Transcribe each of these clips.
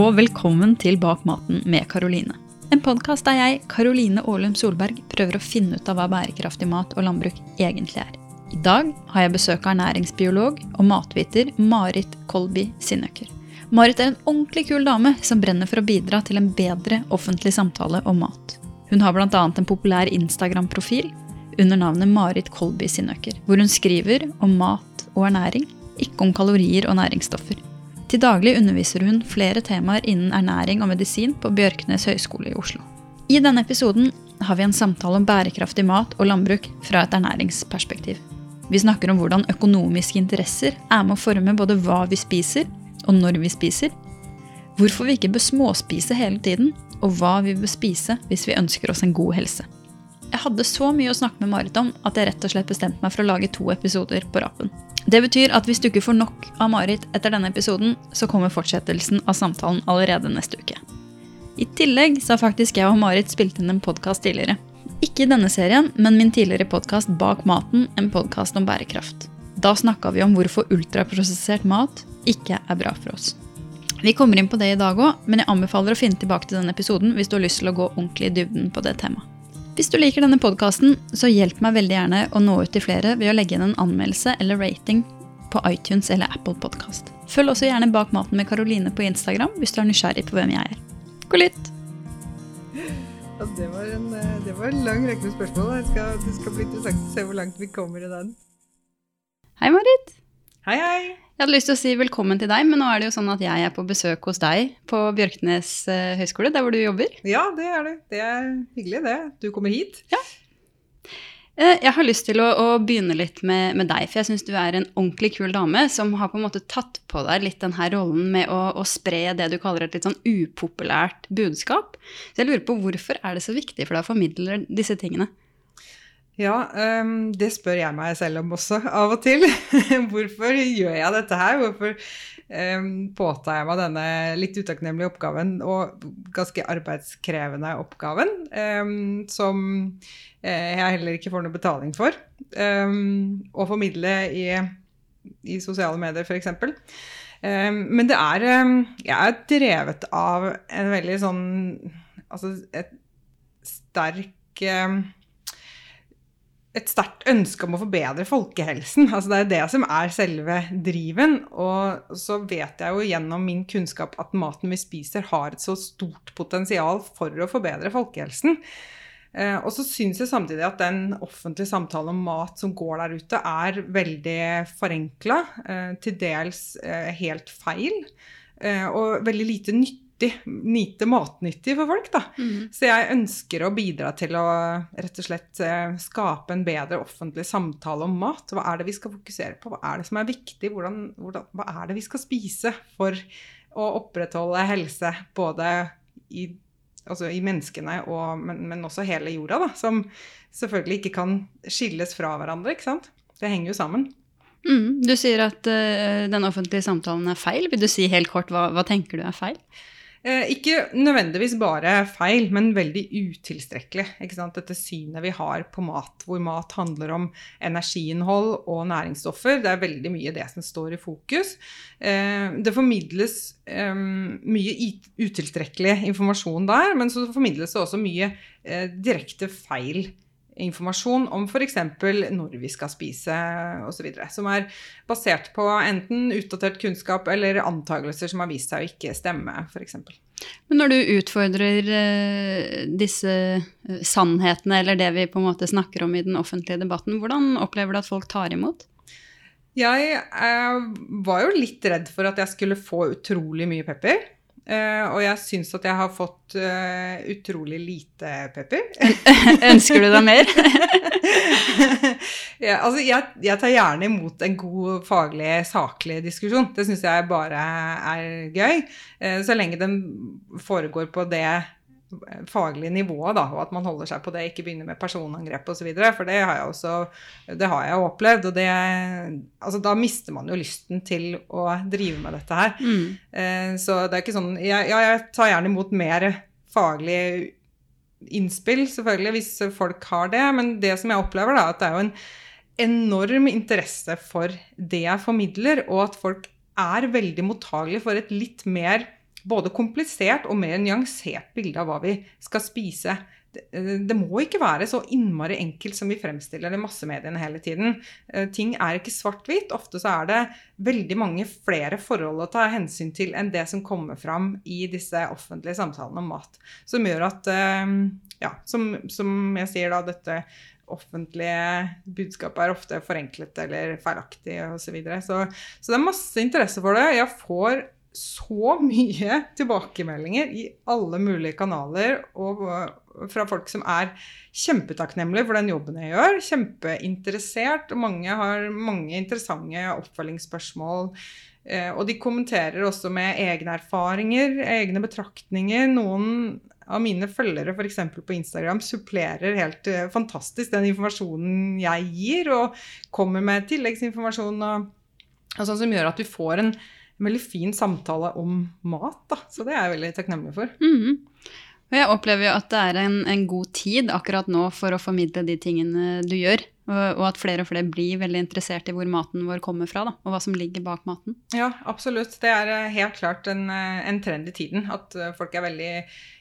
og velkommen til Bak maten med Karoline. En podkast der jeg, Karoline Aalum Solberg, prøver å finne ut av hva bærekraftig mat og landbruk egentlig er. I dag har jeg besøk av ernæringsbiolog og matviter Marit Kolby Sinnøker. Marit er en ordentlig kul dame som brenner for å bidra til en bedre offentlig samtale om mat. Hun har bl.a. en populær Instagram-profil under navnet Marit Kolby Sinnøker, hvor hun skriver om mat og ernæring, ikke om kalorier og næringsstoffer. Til daglig underviser hun flere temaer innen ernæring og medisin på Bjørknes høgskole i Oslo. I denne episoden har vi en samtale om bærekraftig mat og landbruk fra et ernæringsperspektiv. Vi snakker om hvordan økonomiske interesser er med å forme både hva vi spiser, og når vi spiser. Hvorfor vi ikke bør småspise hele tiden, og hva vi bør spise hvis vi ønsker oss en god helse. Jeg hadde så mye å snakke med Marit om at jeg rett og slett bestemte meg for å lage to episoder på rappen. Det betyr at hvis du ikke får nok av Marit etter denne episoden, så kommer fortsettelsen av samtalen allerede neste uke. I tillegg så har faktisk jeg og Marit spilt inn en podkast tidligere. Ikke i denne serien, men min tidligere podkast Bak maten, en podkast om bærekraft. Da snakka vi om hvorfor ultraprosessert mat ikke er bra for oss. Vi kommer inn på det i dag òg, men jeg anbefaler å finne tilbake til denne episoden hvis du har lyst til å gå ordentlig i dybden på det temaet. Hvis du liker denne podkasten, så hjelp meg veldig gjerne å nå ut til flere ved å legge inn en anmeldelse eller rating på iTunes eller Apple Podkast. Følg også gjerne Bak maten med Karoline på Instagram hvis du er nysgjerrig på hvem jeg er. God lytt! Ja, det, var en, eh, det var en lang rekke med spørsmål. Det skal, det skal bli interessant å se hvor langt vi kommer i den. Hei, Marit. Hei, hei. Jeg hadde lyst til å si velkommen til deg, men nå er det jo sånn at jeg er på besøk hos deg på Bjørknes eh, høgskole, der hvor du jobber. Ja, det er det. Det er hyggelig, det. Du kommer hit. Ja. Eh, jeg har lyst til å, å begynne litt med, med deg, for jeg syns du er en ordentlig kul dame som har på en måte tatt på deg litt den her rollen med å, å spre det du kaller et litt sånn upopulært budskap. Så jeg lurer på hvorfor er det så viktig for deg å formidle disse tingene? Ja, um, det spør jeg meg selv om også av og til. Hvorfor gjør jeg dette her? Hvorfor um, påtar jeg meg denne litt utakknemlige oppgaven og ganske arbeidskrevende oppgaven, um, som uh, jeg heller ikke får noe betaling for? å formidle i, i sosiale medier, f.eks. Men det er Jeg er drevet av en veldig sånn Altså et sterk et sterkt ønske om å forbedre folkehelsen. Altså det er det som er selve driven. Og så vet jeg jo gjennom min kunnskap at maten vi spiser, har et så stort potensial for å forbedre folkehelsen. Eh, og så syns jeg samtidig at den offentlige samtalen om mat som går der ute, er veldig forenkla. Eh, til dels eh, helt feil. Og veldig lite nyttig nyttig, lite matnyttig for folk. da. Mm. Så jeg ønsker å bidra til å rett og slett eh, skape en bedre offentlig samtale om mat. Hva er det vi skal fokusere på? Hva er det som er viktig? Hvordan, hvordan, hva er det vi skal spise for å opprettholde helse både i, altså i menneskene, og, men, men, også hele jorda, da, som selvfølgelig ikke kan skilles fra hverandre. ikke sant? Det henger jo sammen. Mm, du sier at uh, den offentlige samtalen er feil. Vil du si helt kort hva, hva tenker du er feil? Eh, ikke nødvendigvis bare feil, men veldig utilstrekkelig. Dette synet vi har på mat, hvor mat handler om energiinnhold og næringsstoffer. Det er veldig mye det som står i fokus. Eh, det formidles eh, mye utilstrekkelig informasjon der, men så formidles det også mye eh, direkte feil informasjon om f.eks. når vi skal spise osv. Som er basert på enten utdatert kunnskap eller antakelser som har vist seg å ikke stemme, f.eks. Men når du utfordrer eh, disse eh, sannhetene, eller det vi på en måte snakker om i den offentlige debatten, hvordan opplever du at folk tar imot? Jeg eh, var jo litt redd for at jeg skulle få utrolig mye pepper. Uh, og jeg syns at jeg har fått uh, utrolig lite pepper. Ønsker du deg mer? ja, altså jeg, jeg, tar gjerne imot en god faglig, saklig diskusjon. Det syns jeg bare er gøy. Uh, så lenge den foregår på det faglige nivået, da, og at man holder seg på det, ikke begynner med personangrep osv. For det har jeg også det har jeg opplevd. Og det, altså, da mister man jo lysten til å drive med dette her. Mm. Eh, så det er ikke sånn Ja, jeg tar gjerne imot mer faglig innspill, selvfølgelig, hvis folk har det. Men det som jeg opplever, da, at det er jo en enorm interesse for det jeg formidler, og at folk er veldig mottagelige for et litt mer både komplisert og mer nyansert bilde av hva vi skal spise. Det, eh, det må ikke være så innmari enkelt som vi fremstiller det i massemediene hele tiden. Eh, ting er ikke svart-hvitt. Ofte så er det veldig mange flere forhold å ta hensyn til enn det som kommer fram i disse offentlige samtalene om mat. Som gjør at, eh, ja, som, som jeg sier da, dette offentlige budskapet er ofte forenklet eller feilaktig osv. Så, videre. så Så det er masse interesse for det. Jeg får så mye tilbakemeldinger i alle mulige kanaler og fra folk som er kjempetakknemlige for den jobben jeg gjør. Kjempeinteressert. og Mange har mange interessante oppfølgingsspørsmål. Eh, og de kommenterer også med egne erfaringer, egne betraktninger. Noen av mine følgere f.eks. på Instagram supplerer helt uh, fantastisk den informasjonen jeg gir, og kommer med tilleggsinformasjon og, og sånn som gjør at vi får en veldig fin samtale om mat. Da. Så det er jeg veldig takknemlig for. Mm. Og jeg opplever jo at det er en, en, god tid akkurat nå for å formidle de tingene du gjør. Og, at flere og flere blir veldig interessert i hvor maten vår kommer fra, da, og hva som ligger bak maten. Ja, absolutt. Det er eh, helt klart en, en trend i tiden at folk er veldig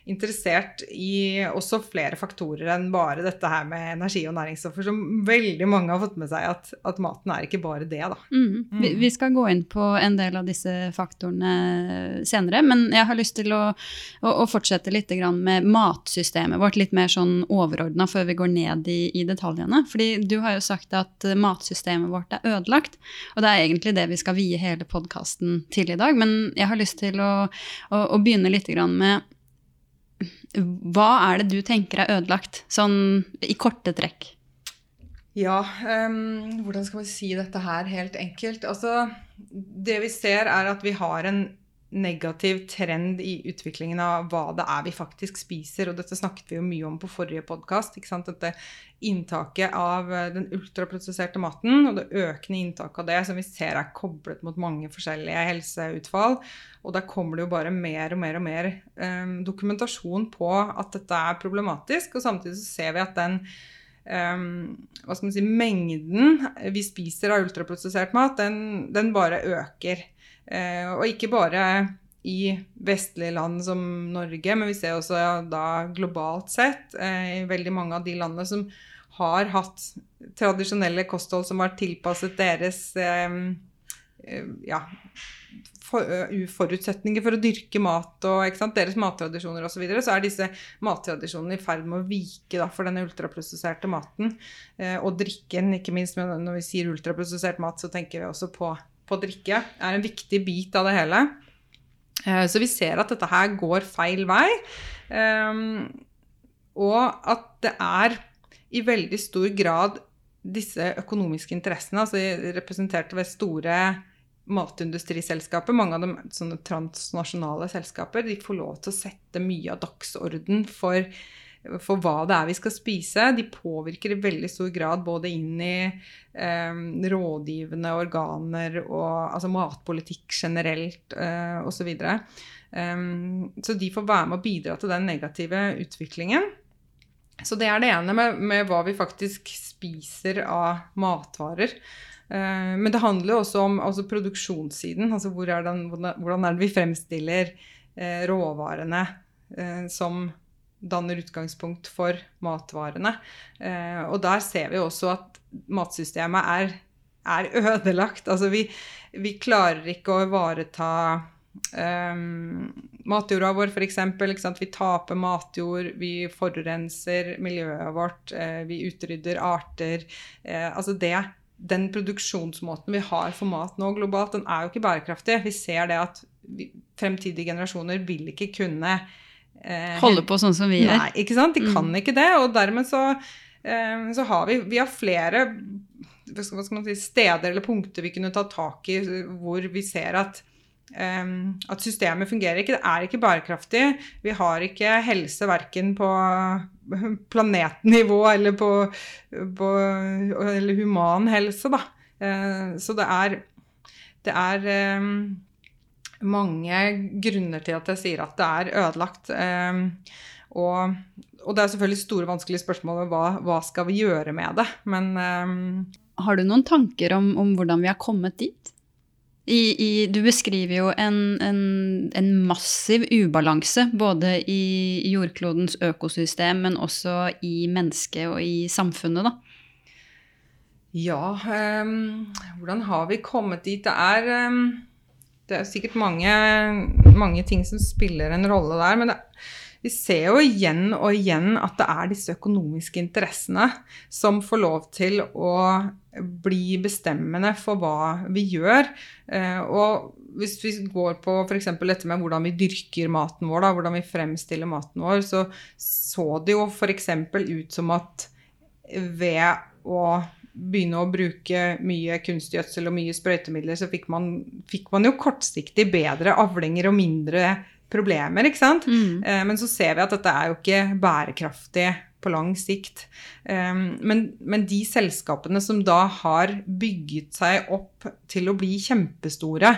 interessert i også flere faktorer enn bare dette her med energi og næringsstoffer, som veldig mange har fått med seg at, at maten er ikke bare det, da. Mm. Mm. Vi, vi, skal gå inn på en del av disse faktorene senere, men jeg har lyst til å, å, å fortsette litt med matsystemet vårt, litt mer sånn overordna før vi går ned i, i, detaljene. Fordi du har jo sagt at matsystemet vårt er ødelagt, og det er egentlig det vi skal vie hele podkasten til i dag, men jeg har lyst til å, å, å begynne litt med hva er det du tenker er ødelagt, sånn i korte trekk? Ja, um, hvordan skal vi si dette her helt enkelt? Altså, det vi ser, er at vi har en negativ trend i utviklingen av hva det er vi faktisk spiser. Og dette snakket vi jo mye om på forrige podkast. Dette inntaket av eh, den ultraprosesserte maten og det økende inntaket av det som vi ser er koblet mot mange forskjellige helseutfall. Og der kommer det jo bare mer og mer og mer eh, dokumentasjon på at dette er problematisk. Og samtidig så ser vi at den um, hva skal man si, mengden vi spiser av ultraprosessert mat, den, den bare øker. Eh, og ikke bare i vestlige land som Norge, men vi ser også da globalt sett eh, i veldig mange av de landene som har hatt tradisjonelle kosthold som har tilpasset deres eh, ja, for, forutsetninger for å dyrke mat og deres mattradisjoner osv., så, videre, så er disse mattradisjonene i ferd med å vike da, for denne ultraprosesserte maten. Eh, og drikken, ikke minst når vi sier ultraprosessert mat, så tenker vi også på på drikke er en viktig bit av det hele. Eh, så vi ser at dette her går feil vei. Ehm, og at det er i veldig stor grad disse økonomiske interessene, altså representert ved store matindustriselskaper, mange av dem sånne transnasjonale selskaper, de får lov til å sette mye av dagsorden for for hva det er vi skal spise. De påvirker i veldig stor grad både inn i eh, rådgivende organer og altså matpolitikk generelt eh, osv. Så, um, så de får være med å bidra til den negative utviklingen. Så det er det ene med, med hva vi faktisk spiser av matvarer. Uh, men det handler jo også om altså produksjonssiden. altså hvor er den, Hvordan er det vi fremstiller uh, råvarene uh, som danner utgangspunkt for matvarene. Eh, og der ser vi også at matsystemet er, er ødelagt. Altså vi, vi, klarer ikke å ivareta um, matjorda vår, f.eks. Vi taper matjord, vi forurenser miljøet vårt, eh, vi utrydder arter. Eh, altså det, den produksjonsmåten vi har for mat nå globalt, den er jo ikke bærekraftig. Vi ser det at fremtidige generasjoner vil ikke kunne eh, Holde på sånn som vi gjør. Nei, ikke sant. De mm. kan ikke det. Og dermed så, eh, så har vi Vi har flere si, steder eller punkter vi kunne ta tak i hvor vi ser at Um, at systemet fungerer ikke. Det er ikke bærekraftig. Vi har ikke helse verken på planetnivå eller på, på eller human helse, da. Uh, så det er, det er um, mange grunner til at jeg sier at det er ødelagt. Um, og, og, det er selvfølgelig store, vanskelige spørsmål om hva, hva skal vi gjøre med det. Men um, Har du noen tanker om, om, hvordan vi har kommet dit? I, i, du beskriver jo en, en, en, massiv ubalanse både i jordklodens økosystem, men også i mennesket og i samfunnet, da. Ja, um, hvordan har vi kommet dit? Det er, um, det er sikkert mange, mange, ting som spiller en rolle der. Men det, vi ser jo igjen og igjen at det er disse økonomiske interessene som får lov til å bli bestemmende for hva vi gjør. Uh, og hvis vi går på f.eks. dette med hvordan vi dyrker maten vår, da, hvordan vi fremstiller maten vår, så så det jo f.eks. ut som at ved å begynne å bruke mye kunstgjødsel og mye sprøytemidler, så fikk man, fikk man jo kortsiktig bedre avlinger og mindre problemer, ikke sant? Mm. Eh, men så ser vi at dette er jo ikke bærekraftig på lang sikt. Um, men, men, de selskapene som da har bygget seg opp til å bli kjempestore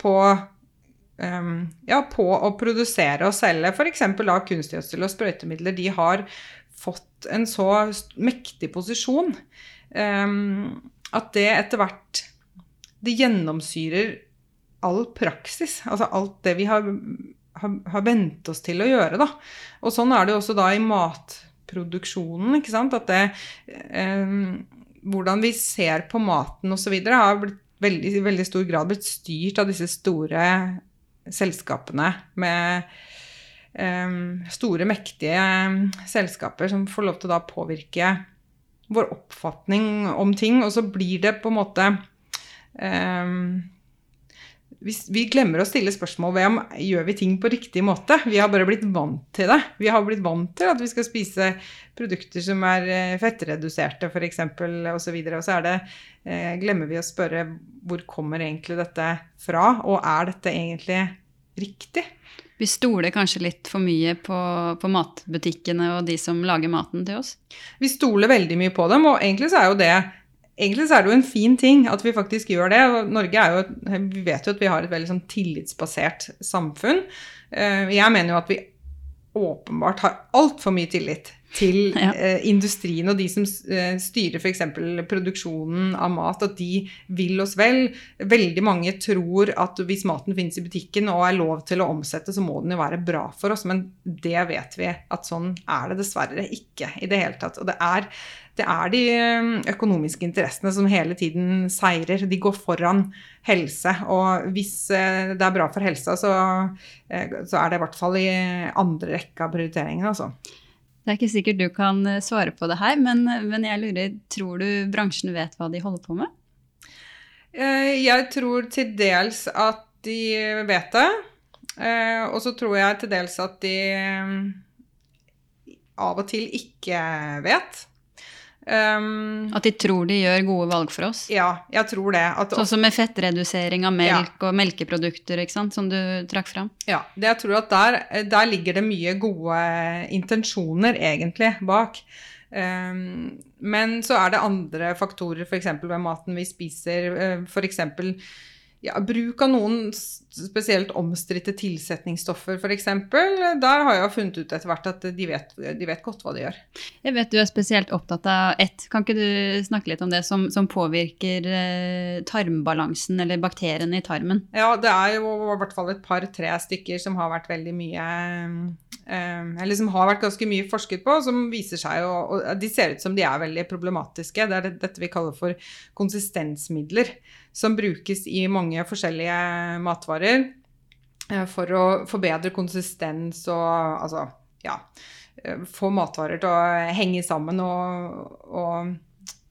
på um, ja, på å produsere og selge f.eks. kunstgjødsel og sprøytemidler, de har fått en så mektig posisjon at det etter hvert Det gjennomsyrer all praksis. Altså alt det vi har, har, har vent oss til å gjøre, da. Og sånn er det jo også da i matproduksjonen, ikke sant. At det um, Hvordan vi ser på maten osv. har blitt veldig, i veldig stor grad blitt styrt av disse store selskapene med um, store, mektige selskaper som får lov til å da påvirke vår oppfatning om ting, og så blir det på en måte um, vi glemmer å stille spørsmål ved om gjør vi ting på riktig måte. Vi har bare blitt vant til det. Vi har blitt vant til at vi skal spise produkter som er eh, fettreduserte f.eks. osv. Og, og så det, eh, glemmer vi å spørre hvor kommer egentlig dette fra, og er dette egentlig riktig? Vi stoler kanskje litt for mye på, på, matbutikkene og de som lager maten til oss? Vi stoler veldig mye på dem, og egentlig så er jo det så er det jo en fin ting at vi faktisk gjør det. Norge er jo, Vi vet jo at vi har et veldig sånn tillitsbasert samfunn. Eh, jeg mener jo at vi åpenbart har altfor mye tillit til ja. eh, industrien og de som eh, styrer f.eks. produksjonen av mat, at de vil oss vel. Veldig mange tror at hvis maten finnes i butikken og er lov til å omsette, så må den jo være bra for oss. Men det vet vi at sånn er det dessverre ikke i det hele tatt. Og det er, det er de eh, økonomiske interessene som hele tiden seirer. De går foran helse. Og hvis eh, det er bra for helsa, så, eh, så er det i hvert fall i andre rekke av prioriteringene, altså. Det er ikke sikkert du kan eh, svare på det her, men, men jeg lurer, tror du bransjen vet hva de holder på med? Eh, jeg tror til dels at de vet det. Eh, og så tror jeg til dels at de av og til ikke vet. Um, at de tror de gjør gode valg for oss? Ja, jeg tror det. sånn som med fettredusering av melk ja. og melkeprodukter, ikke sant, som du trakk fram? Ja, det jeg tror at der, der ligger det mye gode intensjoner egentlig bak. Um, men så er det andre faktorer, f.eks. ved maten vi spiser. Uh, F.eks ja, bruk av noen spesielt omstridte tilsetningsstoffer f.eks. Der har jeg funnet ut etter hvert at de vet, de vet, godt hva de gjør. Jeg vet du er spesielt opptatt av ett. Kan ikke du snakke litt om det som, som påvirker eh, tarmbalansen eller bakteriene i tarmen? Ja, det er jo i hvert fall et par-tre stykker som har vært veldig mye eh, Eller som har vært ganske mye forsket på, som viser seg Og de ser ut som de er veldig problematiske. Det er dette vi kaller for konsistensmidler som brukes i mange forskjellige matvarer eh, for å forbedre konsistens og altså ja eh, få matvarer til å henge sammen og, og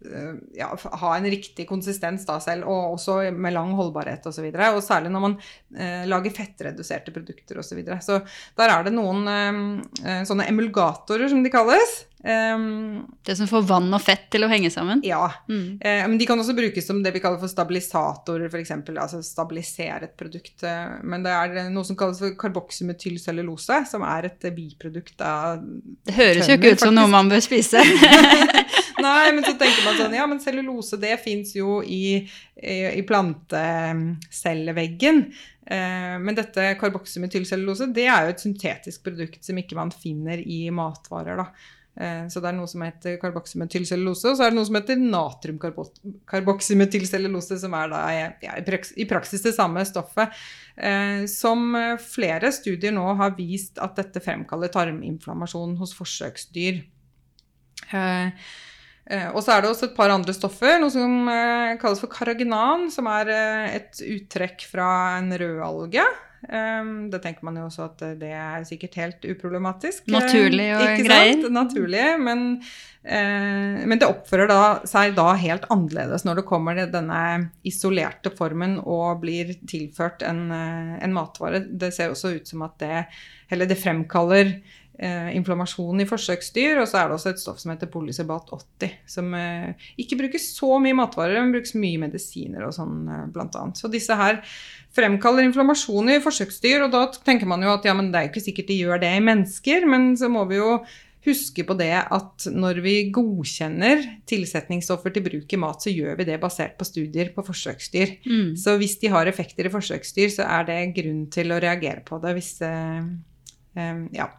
eh, ja, ha en riktig konsistens da selv, og også med lang holdbarhet osv. Og, så og særlig når man eh, lager fettreduserte produkter osv. Så, videre. så der er det noen eh, sånne emulgatorer, som de kalles, Um, det som får vann og fett til å henge sammen? Ja. Mm. Uh, men de kan også brukes som det vi kaller for stabilisatorer, f.eks. Altså stabilisere et produkt. Uh, men det er noe som kalles for karboksymetylcellulose, som er et biprodukt av Det høres jo ikke ut som noe man bør spise. Nei, men så tenker man sånn Ja, men cellulose, det fins jo i, i, i plantecelleveggen. Uh, men dette karboksymetylcellulose, det er jo et syntetisk produkt som ikke man finner i matvarer, da. Eh, så det er noe som heter karboksymetylcellulose, og så er det noe som heter natriumkarboksymetylcellulose, som er da ja, i praksis det samme stoffet. Eh, som flere studier nå har vist at dette fremkaller tarminflammasjon hos forsøksdyr. Eh, og så er det også et par andre stoffer, noe som kalles for karaginan, som er et uttrekk fra en rødalge. Um, da tenker man jo også at det er sikkert helt uproblematisk. Naturlig og ikke greier. Sant? Naturlig, men, uh, men, det oppfører da, seg da helt annerledes når det kommer til denne isolerte formen og blir tilført en, en matvare. Det ser også ut som at det, eller det fremkaller eh, inflammasjon i forsøksdyr. Og så er det også et stoff som heter polysebat 80, som eh, ikke brukes så mye matvarer, men brukes mye medisiner og sånn, eh, annet. Så disse her fremkaller inflammasjon i forsøksdyr, og da tenker man jo at ja, men det er jo ikke sikkert de gjør det i mennesker, men så må vi jo huske på det at når vi godkjenner tilsetningsstoffer til bruk i mat, så gjør vi det basert på studier på forsøksdyr. Mm. Så hvis de har effekter i forsøksdyr, så er det grunn til å reagere på det hvis eh, eh, Ja.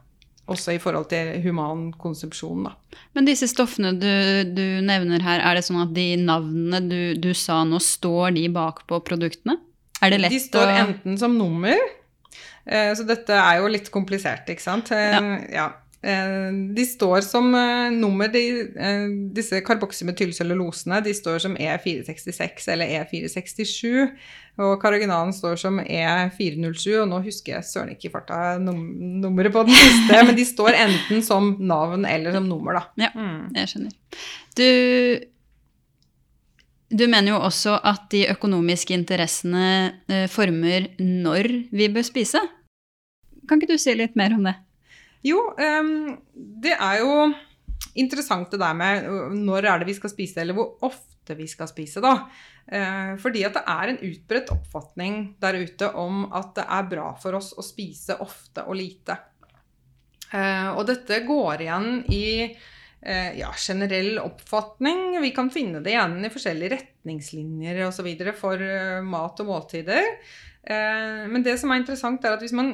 Også i forhold til human konsumsjon, da. Men disse stoffene du, du nevner her, er det sånn at de navnene du, du, sa nå, står de bak på produktene? Er det lett å De står enten som nummer, eh, så dette er jo litt komplisert, ikke sant. Eh, ja. ja. Eh, de står som nummer, de, disse karboksymetylcellulosene, de står som E466 eller E467. Og karaginalen står som E407, og nå husker jeg søren ikke i farta num nummeret på den siste, men de står enten som navn eller som nummer, da. Ja, mm. jeg skjønner. Du, du mener jo også at de økonomiske interessene former når vi bør spise. Kan ikke du si litt mer om det? Jo, um, det er jo interessant det der med når er det vi skal spise, eller hvor ofte vi skal spise, da. Uh, fordi at det er en utbredt oppfatning der ute om at det er bra for oss å spise ofte og lite. Uh, og dette går igjen i uh, ja, generell oppfatning. Vi kan finne det igjen i forskjellige retningslinjer osv. for mat og måltider. men det som er interessant, er at hvis man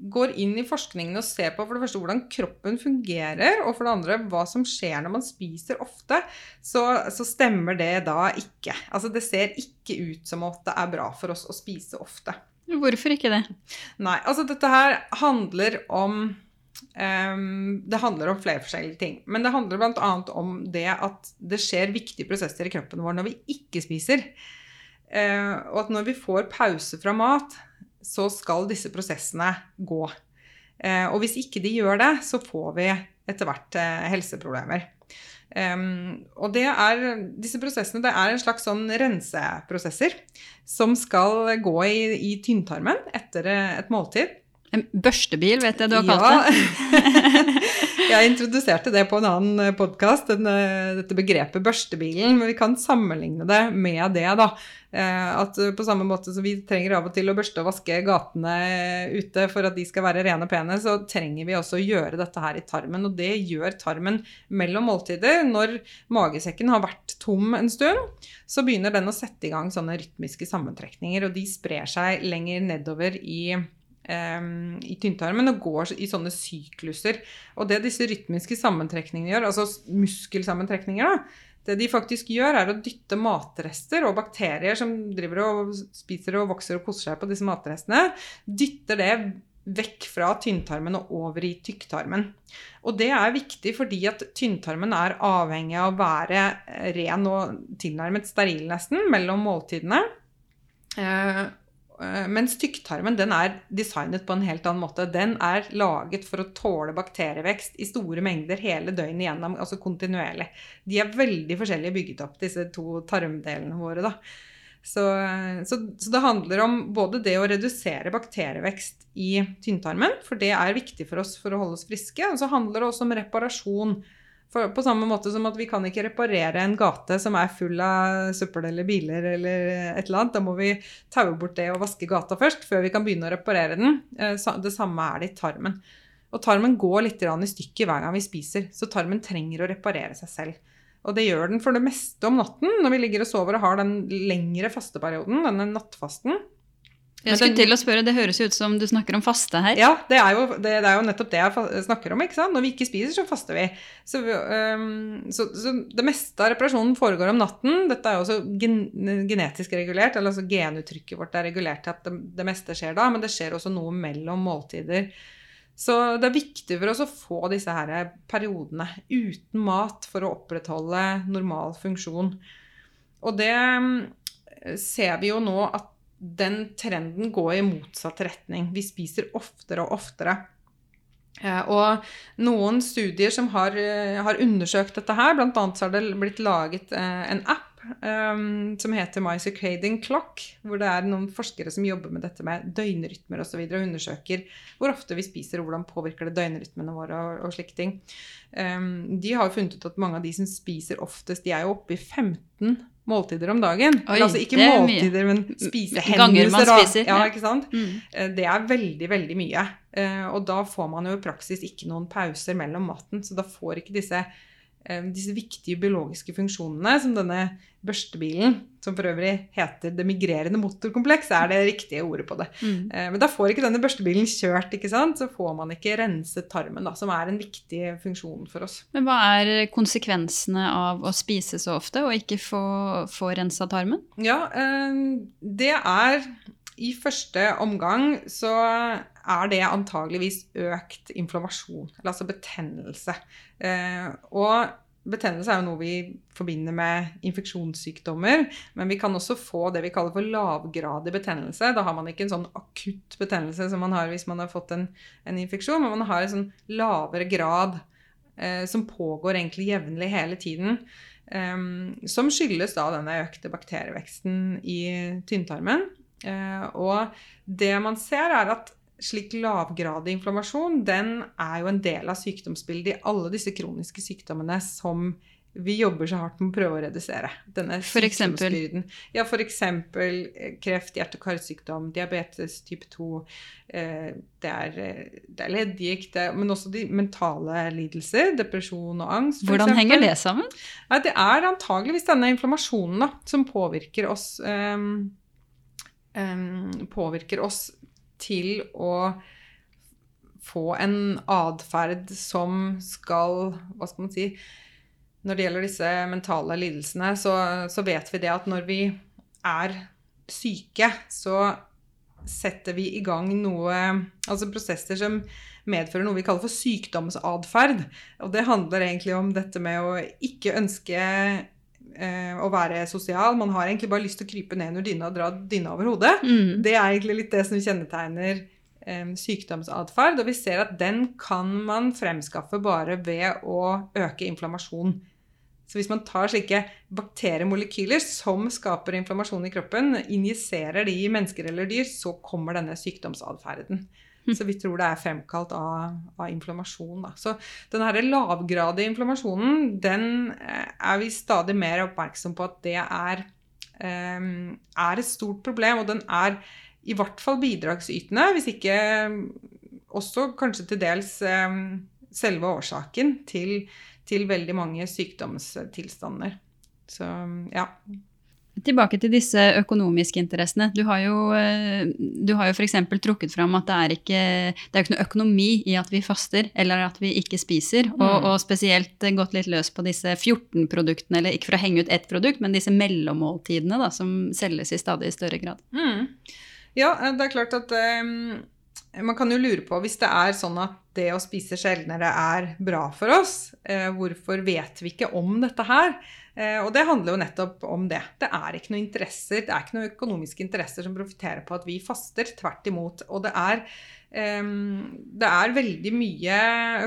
går inn i forskningen og ser på for det første hvordan kroppen fungerer, og for det andre hva som skjer når man spiser ofte, så, så, stemmer det da ikke. Altså det ser ikke ut som at det er bra for oss å spise ofte. Hvorfor ikke det? Nei, altså dette her handler om um, Det handler om flere forskjellige ting. Men det handler bl.a. om det at det skjer viktige prosesser i kroppen vår når vi ikke spiser. Uh, og at når vi får pause fra mat, så skal disse prosessene gå. Eh, og hvis ikke de gjør det, så får vi etter hvert eh, helseproblemer. Um, og det er, disse prosessene det er en slags sånn renseprosesser som skal gå i, i tynntarmen etter et måltid. En børstebil, vet jeg du har kalt det. jeg introduserte det på en annen podkast, dette begrepet børstebilen. Men vi kan sammenligne det med det, da. Eh, at på samme måte som vi trenger av og til å børste og vaske gatene ute for at de skal være rene og pene, så trenger vi også å gjøre dette her i tarmen. Og det gjør tarmen mellom måltider. Når magesekken har vært tom en stund, så begynner den å sette i gang sånne rytmiske sammentrekninger, og de sprer seg lenger nedover i i tynntarmen og går i sånne sykluser. Og det disse rytmiske sammentrekningene gjør, altså muskelsammentrekninger, da, det de faktisk gjør, er å dytte matrester og bakterier som driver og spiser og vokser og koser seg på disse matrestene, dytter det vekk fra tynntarmen og over i tykktarmen. Og det er viktig fordi at tynntarmen er avhengig av å være ren og tilnærmet steril nesten mellom måltidene. Eh, mens tykktarmen den er designet på en helt annen måte. Den er laget for å tåle bakterievekst i store mengder hele døgnet gjennom, altså kontinuerlig. De er veldig forskjellig bygget opp, disse to tarmdelene våre. da. Så, så, så, det handler om både det å redusere bakterievekst i tynntarmen, for det er viktig for oss for å holde oss friske, og så handler det også om reparasjon for på samme måte som at vi kan ikke reparere en gate som er full av søppel eller biler eller et eller annet. Da må vi taue bort det og vaske gata først, før vi kan begynne å reparere den. Eh, det samme er det i tarmen. Og tarmen går litt i stykket hver gang vi spiser, så tarmen trenger å reparere seg selv. Og det gjør den for det meste om natten når vi ligger og sover og har den lengre fasteperioden, denne nattfasten. Jeg skulle til å spørre, Det høres ut som du snakker om faste her. Ja, det er, jo, det, det er jo nettopp det jeg snakker om. ikke sant? Når vi ikke spiser, så faster vi. Så, um, så, så det meste av reparasjonen foregår om natten. Dette er jo også gen, genetisk regulert, eller altså genuttrykket vårt er regulert til at det, det, meste skjer da, men det skjer også noe mellom måltider. Så det er viktig for oss å få disse her periodene uten mat for å opprettholde normal funksjon. Og det ser vi jo nå at den trenden går i motsatt retning. Vi spiser oftere og oftere. Eh, og noen studier som har, eh, har undersøkt dette her, bl.a. så har det blitt laget eh, en app um, som heter My Circadian Clock, hvor det er noen forskere som jobber med dette med døgnrytmer osv. Og, så videre, og undersøker hvor ofte vi spiser, og hvordan påvirker det døgnrytmene våre og, og slike ting. Um, de har funnet ut at mange av de som spiser oftest, de er jo oppe i 15 måltider om dagen. Oi, altså ikke måltider, men spisehendelser. Man spiser. Ja, ikke sant? Mm. Eh, det er veldig, veldig mye. Eh, og da får man jo i praksis ikke noen pauser mellom maten. Så da får ikke disse disse viktige biologiske funksjonene som denne børstebilen, som for øvrig heter det migrerende motorkompleks, er det riktige ordet på det. Mm. Eh, men da får ikke denne børstebilen kjørt, ikke sant? så får man ikke renset tarmen, da, som er en viktig funksjon for oss. Men hva er konsekvensene av å spise så ofte og ikke få, få rensa tarmen? Ja, eh, det er i første omgang så er det antageligvis økt inflammasjon, eller altså betennelse. Eh, og betennelse er jo noe vi forbinder med infeksjonssykdommer, men vi kan også få det vi kaller for lavgradig betennelse. Da har man ikke en sånn akutt betennelse som man har hvis man har fått en, en infeksjon, men man har en sånn lavere grad eh, som pågår egentlig jevnlig hele tiden. Um, som skyldes da denne økte bakterieveksten i tynntarmen. Uh, og det man ser, er at slik lavgradig inflammasjon, den er jo en del av sykdomsbildet i alle disse kroniske sykdommene som vi jobber så hardt med å prøve å redusere. Denne for eksempel? Ja, f.eks. Eh, kreft, hjerte- og karsykdom, diabetes type 2, eh, det er, eh, det er leddgikt, men også de mentale lidelser, depresjon og angst. Hvordan eksempel. henger det sammen? Ja, det er antageligvis denne inflammasjonen da, som påvirker oss, um, påvirker oss til å få en atferd som skal Hva skal man si Når det gjelder disse mentale lidelsene, så, så vet vi det at når vi er syke, så setter vi i gang noe Altså prosesser som medfører noe vi kaller for sykdomsatferd. Og det handler egentlig om dette med å ikke ønske å være sosial. Man har egentlig bare lyst til å krype ned under dyna og dra dyna over hodet. Mm. Det er egentlig litt det som kjennetegner eh, sykdomsatferd. Og vi ser at den kan man fremskaffe bare ved å øke inflammasjon. Så hvis man tar slike bakteriemolekyler som skaper inflammasjon i kroppen, injiserer de i mennesker eller dyr, så kommer denne sykdomsatferden. Så vi tror det er fremkalt av, av inflammasjon. Da. Så denne lavgradige inflammasjonen, den eh, er vi stadig mer oppmerksom på at det er, um, er et stort problem. Og den er i hvert fall bidragsytende, hvis ikke også kanskje til dels um, selve årsaken til, til veldig mange sykdomstilstander. Så ja. Tilbake til disse økonomiske interessene. Du har jo, eh, du har jo f.eks. trukket fram at det er, ikke, det er ikke noe økonomi i at vi faster eller at vi ikke spiser. Mm. Og, og, spesielt gått litt løs på disse 14 produktene, eller ikke for å henge ut ett produkt, men disse mellommåltidene da, som selges i stadig større grad. Mm. Ja, eh, det er klart at um, man kan jo lure på, hvis det er sånn at det å spise sjeldnere er bra for oss, uh, hvorfor vet vi ikke om dette her? Eh, og det handler jo nettopp om det. Det er ikke noen interesser, det er ikke noen økonomiske interesser som profitterer på at vi faster. Tvert imot. Og det er, um, det er veldig mye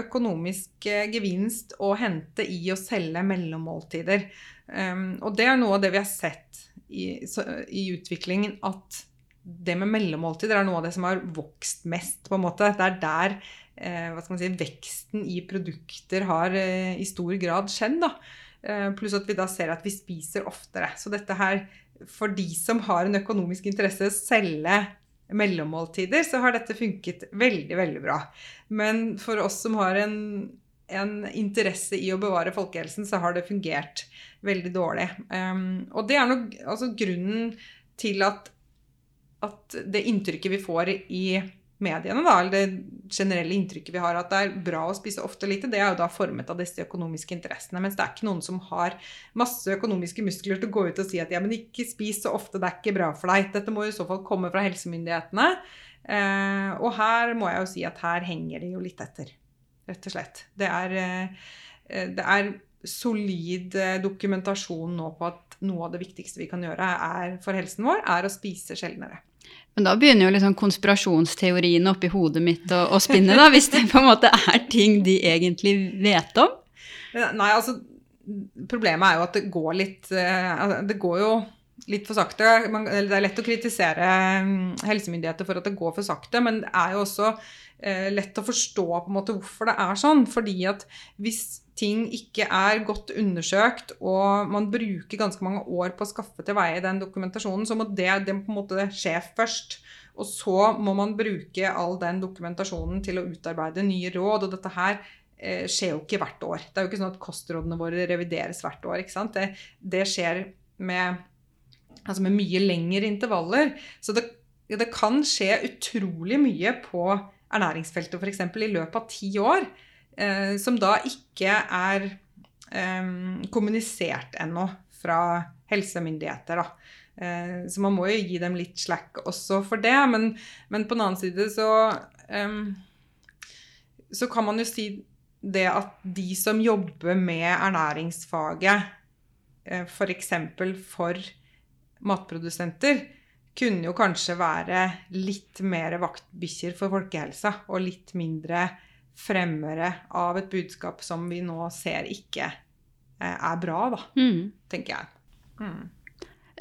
økonomisk eh, gevinst å hente i å selge mellommåltider. Um, og det er noe av det vi har sett i, så, i utviklingen, at det med mellommåltider er noe av det som har vokst mest, på en måte. Det er der eh, si, veksten i produkter har eh, i stor grad skjedd. da. Eh, pluss at vi da ser at vi spiser oftere. Så dette her, for de som har en økonomisk interesse å selge mellommåltider, så har dette funket veldig, veldig bra. Men for oss som har en, en interesse i å bevare folkehelsen, så har det fungert veldig dårlig. Um, og det er nok altså grunnen til at at det inntrykket vi får i mediene, da, eller det generelle inntrykket vi har at det er bra å spise ofte og lite, det er jo da formet av disse økonomiske interessene. Mens det er ikke noen som har masse økonomiske muskler til å gå ut og si at ja, men ikke spis så ofte, det er ikke bra for deg. Dette må i så fall komme fra helsemyndighetene. Eh, og her må jeg jo si at her henger de jo litt etter, rett og slett. Det er, eh, det er solid eh, dokumentasjon nå på at noe av det viktigste vi kan gjøre for helsen vår, er å spise sjeldnere. Men da begynner jo liksom konspirasjonsteoriene oppi hodet mitt å, spinne, da, hvis det på en måte er ting de egentlig vet om? Nei, altså Problemet er jo at det går litt eh, altså, Det går jo litt for sakte. det er lett å kritisere mm, helsemyndigheter for at det går for sakte, men det er jo også lett å forstå på en måte hvorfor det er sånn. Fordi at hvis ting ikke er godt undersøkt, og man bruker ganske mange år på å skaffe til veie den dokumentasjonen, så må det, det på en måte skje først. Og så må man bruke all den dokumentasjonen til å utarbeide nye råd. Og dette her eh, skjer jo ikke hvert år. Det er jo ikke sånn at kostrådene våre revideres hvert år. ikke sant? Det, det skjer med, altså med, mye lengre intervaller. Så det, det kan skje utrolig mye på ernæringsfeltet f.eks. i løpet av ti år eh, som da ikke er eh, kommunisert ennå fra helsemyndigheter. Da. Eh, så man må jo gi dem litt slack også for det. Men, men på den annen side så ehm, Så kan man jo si det at de som jobber med ernæringsfaget, f.eks. For, for matprodusenter, kunne jo kanskje være litt mer vaktbikkjer for folkehelsa og litt mindre fremmere av et budskap som vi nå ser ikke eh, er bra, da, mm. tenker jeg. Mm.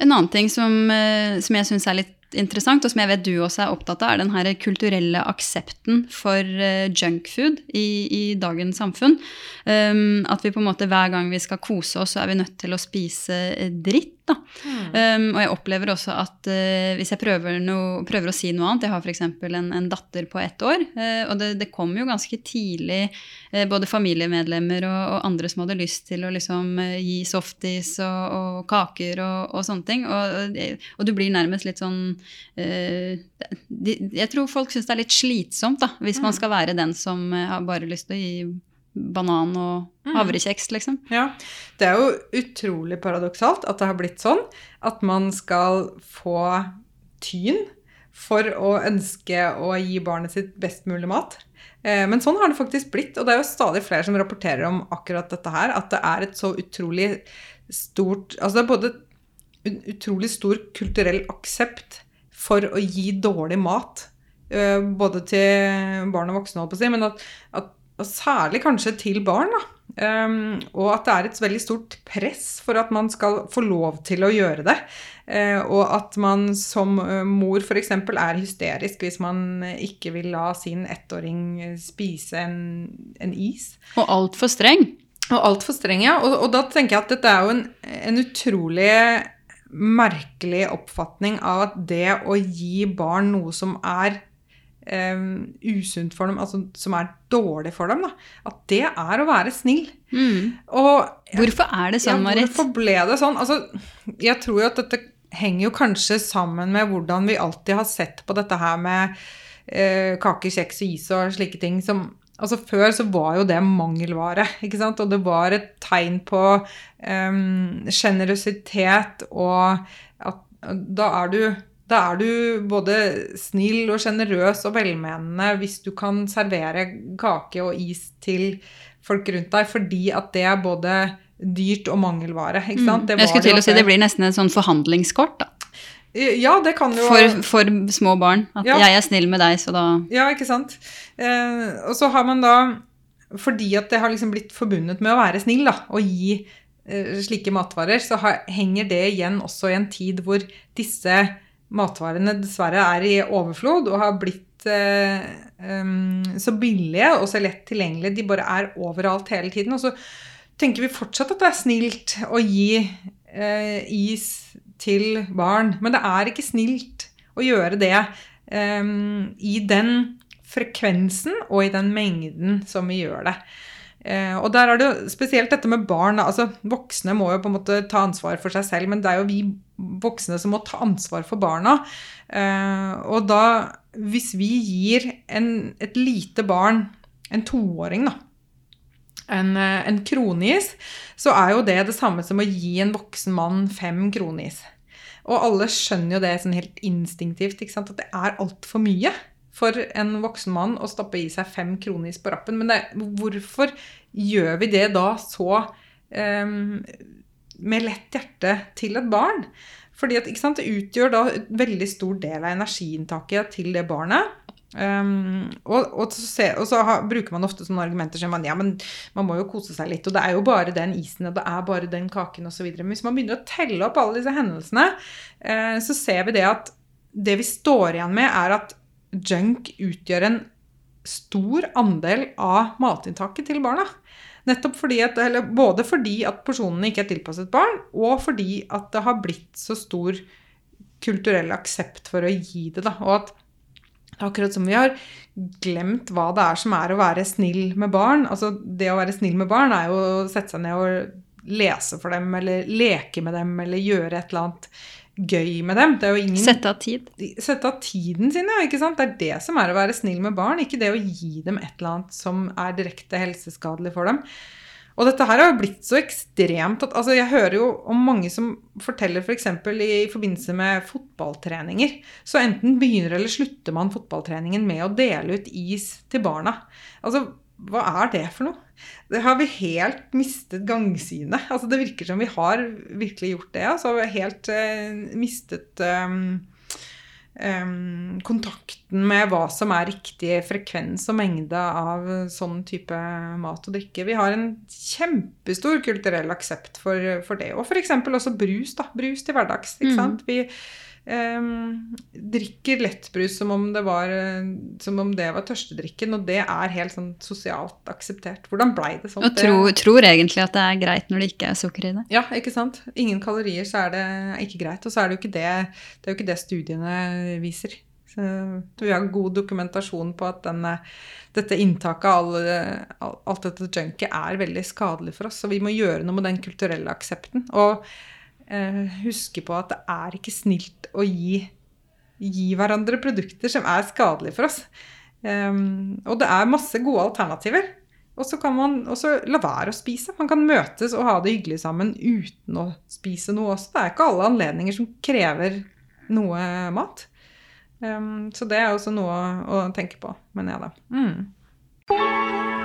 En annen ting som, eh, som jeg syns er litt interessant, og som jeg vet du også er opptatt av, er den her kulturelle aksepten for uh, junkfood i, i, dagens samfunn. Um, at vi på en måte hver gang vi skal kose oss, så er vi nødt til å spise dritt. Da. Mm. Um, og jeg opplever også at uh, hvis jeg prøver, no, prøver, å si noe annet Jeg har f.eks. En, en datter på ett år, uh, og det, det kom jo ganske tidlig uh, både familiemedlemmer og, og, andre som hadde lyst til å liksom, gi softis og, og kaker og, og, sånne ting. Og, og, du blir nærmest litt sånn de, Jeg tror folk syns det er litt slitsomt da, hvis mm. man skal være den som har bare lyst til å gi banan og mm. havrekjeks, liksom. Ja. Det er jo utrolig paradoksalt at det har blitt sånn at man skal få tyn for å ønske å gi barnet sitt best mulig mat. Eh, men sånn har det faktisk blitt, og det er jo stadig flere som rapporterer om akkurat dette her. At det er et så utrolig stort Altså det er både en utrolig stor kulturell aksept for å gi dårlig mat. Eh, både til barn og voksne, holdt på å si, men at, at og særlig kanskje til barn. da. Um, og at det er et veldig stort press for at man skal få lov til å gjøre det. Uh, og at man som uh, mor f.eks. er hysterisk hvis man ikke vil la sin ettåring spise en, en is. Og altfor streng. Og altfor streng, ja. Og, og, da tenker jeg at dette er jo en, en utrolig merkelig oppfatning av at det å gi barn noe som er um, usunt for dem, altså som er dårlig for dem, da, at det er å være snill. Mm. Og, hvorfor er det sånn, ja, Marit? Hvorfor ble det sånn? Altså, jeg tror jo at dette henger jo kanskje sammen med hvordan vi alltid har sett på dette her med uh, kake, kjeks og is og slike ting som Altså Før så var jo det mangelvare, ikke sant? og det var et tegn på sjenerøsitet, um, og at da er du da er du både snill og sjenerøs og velmenende hvis du kan servere kake og is til folk rundt deg, fordi at det er både dyrt og mangelvare. ikke sant? Mm. Jeg skulle til å si det blir nesten et sånn forhandlingskort, da. Ja, det kan jo For, for små barn. At ja. jeg er snill med deg, så da Ja, ikke sant. Eh, og så har man da Fordi at det har liksom blitt forbundet med å være snill, da, og gi eh, slike matvarer, så har, henger det igjen også i en tid hvor disse matvarene dessverre er i overflod og har blitt eh, så billige og så lett tilgjengelige. De bare er overalt hele tiden. Og så tenker vi fortsatt at det er snilt å gi eh, is til barn. Men det er ikke snilt å gjøre det eh, i den frekvensen og i den mengden som vi gjør det. Eh, og der er det jo spesielt dette med barn. altså Voksne må jo på en måte ta ansvar for seg selv, men det er jo vi voksne som må ta ansvar for barna. Eh, og da, hvis vi gir en, et lite barn, en toåring, da, en, eh, en kronis, så er jo det det samme som å gi en voksen mann fem kronis. Og alle skjønner jo det sånn helt instinktivt, at det er altfor mye for en voksen mann å stappe i seg fem kronis på rappen. Men det, hvorfor gjør vi det da så um, med lett hjerte til et barn? Fordi at, sant, Det utgjør da en veldig stor del av energiinntaket til det barnet. Um, og, og, så, og, så bruker man ofte sånne argumenter som man, ja, men man må jo kose seg litt, og det er jo bare den isen, og det er bare den kaken osv. Men hvis man begynner å telle opp alle disse hendelsene, uh, så ser vi det at det vi står igjen med, er at junk utgjør en stor andel av matinntaket til barna. Nettopp fordi at, eller Både fordi at porsjonene ikke er tilpasset barn, og fordi at det har blitt så stor kulturell aksept for å gi det. Da. Og at akkurat som vi har glemt hva det er som er å være snill med barn. Altså Det å være snill med barn er jo å sette seg ned og lese for dem, eller leke med dem, eller gjøre et eller annet gøy med dem. Ingen, sette av tid. Sette av tiden sin, ja. ikke sant? Det er det som er å være snill med barn, ikke det å gi dem et eller annet som er direkte helseskadelig for dem. Og dette her har jo blitt så ekstremt at altså Jeg hører jo om mange som forteller f.eks. For i forbindelse med fotballtreninger. Så enten begynner eller slutter man fotballtreningen med å dele ut is til barna. Altså, hva er det for noe? Det har vi helt mistet gangsynet. Altså, det virker som vi har virkelig gjort det. Altså, vi har helt uh, mistet um, um, kontakten med hva som er riktig frekvens og mengde av sånn type mat og drikke. Vi har en kjempestor kulturell aksept for, for det. Og f.eks. også brus. da, Brus til hverdags. ikke mm. Vi Um, drikker lettbrus som om, det var, som om det var tørstedrikken, og det er helt sånn sosialt akseptert. Hvordan blei det sånn? Og tror, tror, egentlig at det er greit når det ikke er sukker i det. Ja, ikke sant. Ingen kalorier, så er det ikke greit. Og så er det jo ikke det, det, er jo ikke det studiene viser. Så vi har god dokumentasjon på at denne, dette inntaket av alt, alt dette junket er veldig skadelig for oss. Så vi må gjøre noe med den kulturelle aksepten. Og eh, huske på at det er ikke snilt å gi, gi hverandre produkter som er skadelige for oss. Um, og det er masse gode alternativer. Og så kan man også la være å spise. Man kan møtes og ha det hyggelig sammen uten å spise noe også. Det er ikke alle anledninger som krever noe mat. Um, så det er også noe å tenke på, mener jeg da. Mm.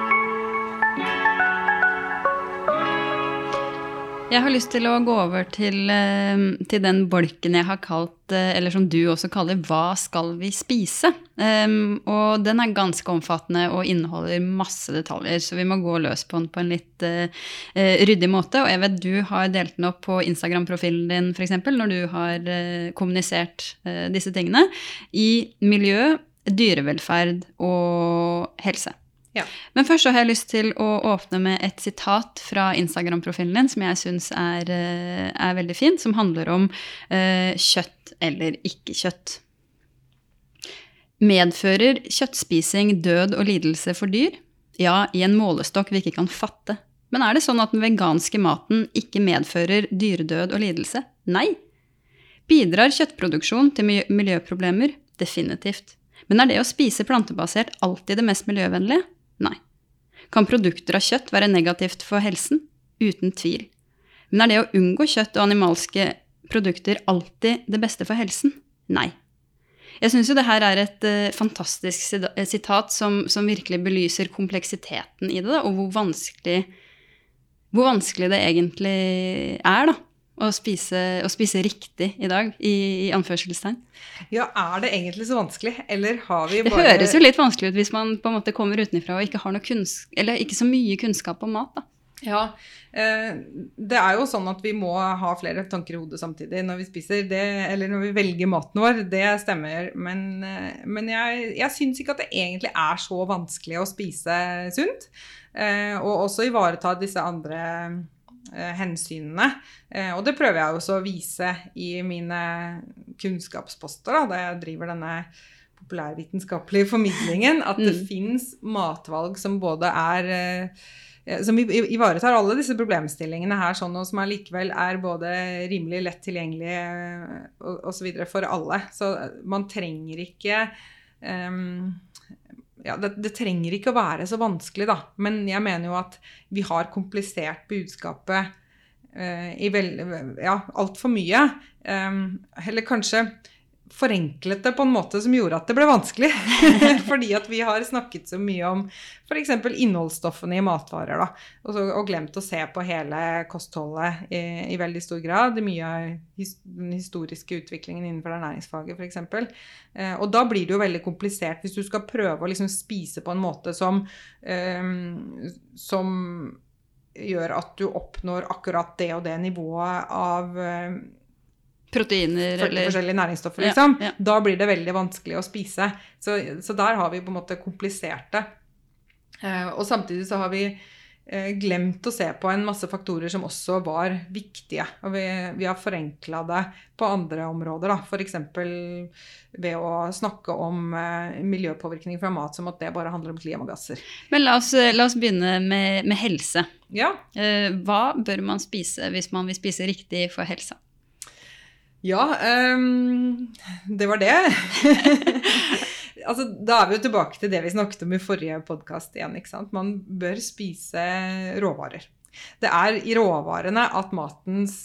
Jeg har lyst til å gå over til, eh, til, den bolken jeg har kalt, eh, eller som du også kaller, 'Hva skal vi spise?' Um, og den er ganske omfattende og inneholder masse detaljer, så vi må gå løs på den på en litt uh, ryddig måte. Og jeg vet du har delt den opp på Instagram-profilen din, f.eks., når du har uh, kommunisert uh, disse tingene, i miljø, dyrevelferd og helse. Ja. Men først så har jeg lyst til å åpne med et sitat fra Instagram-profilen din som jeg syns er, eh, er, veldig fint, som handler om uh, kjøtt eller ikke kjøtt. Medfører kjøttspising død og lidelse for dyr? Ja, i en målestokk vi ikke kan fatte. Men er det sånn at den veganske maten ikke medfører dyredød og lidelse? Nei. Bidrar kjøttproduksjon til miljøproblemer? Definitivt. Men er det å spise plantebasert alltid det mest miljøvennlige? Nei. Kan produkter av kjøtt være negativt for helsen? Uten tvil. Men er det å unngå kjøtt og animalske produkter alltid det beste for helsen? Nei. Jeg syns jo det her er et uh, fantastisk sitat som, som, virkelig belyser kompleksiteten i det, da, og hvor vanskelig, hvor vanskelig det egentlig er, da å spise, å spise, riktig i dag, i, i, anførselstegn. Ja, er det egentlig så vanskelig, eller har vi bare Det høres jo litt vanskelig ut hvis man på en måte kommer utenfra og ikke har eller ikke så mye kunnskap om mat, da. Ja, eh, det er jo sånn at vi må ha flere tanker i hodet samtidig når vi spiser, det, eller når vi velger maten vår. Det stemmer. Men, eh, men jeg, jeg syns ikke at det egentlig er så vanskelig å spise sunt. Eh, og også ivareta disse andre hensynene. Eh, og det prøver jeg også å vise i mine kunnskapsposter da, da jeg driver denne populærvitenskapelige formidlingen. At det mm. fins matvalg som både er eh, som ivaretar alle disse problemstillingene her, sånn, og som allikevel er både rimelig lett tilgjengelig osv. for alle. Så man trenger ikke um, ja, det, det, trenger ikke å være så vanskelig, da. Men jeg mener jo at vi har komplisert budskapet uh, i vel, ja, altfor mye. Um, eller kanskje forenklet det på en måte som gjorde at det ble vanskelig. Fordi at vi har snakket så mye om f.eks. innholdsstoffene i matvarer. Da, og, så, og, glemt å se på hele kostholdet i, i veldig stor grad. Mye av his, den historiske utviklingen innenfor ernæringsfaget f.eks. Eh, og da blir det jo veldig komplisert hvis du skal prøve å liksom spise på en måte som, eh, som gjør at du oppnår akkurat det og det nivået av eh, proteiner eller Forskjellige næringsstoffer, liksom. Ja, ja. Da blir det veldig vanskelig å spise. Så, så, der har vi på en måte komplisert det. Eh, og samtidig så har vi eh, glemt å se på en masse faktorer som også var viktige. Og vi, vi har forenkla det på andre områder, da. F.eks. ved å snakke om eh, miljøpåvirkning fra mat som at det bare handler om klimagasser. Men la oss, la oss begynne med, med helse. Ja. Hva bør man spise hvis man vil spise riktig for helsa? Ja, um, det var det. altså, da er vi jo tilbake til det vi snakket om i forrige podkast igjen. ikke sant? Man bør spise råvarer. Det er i råvarene at matens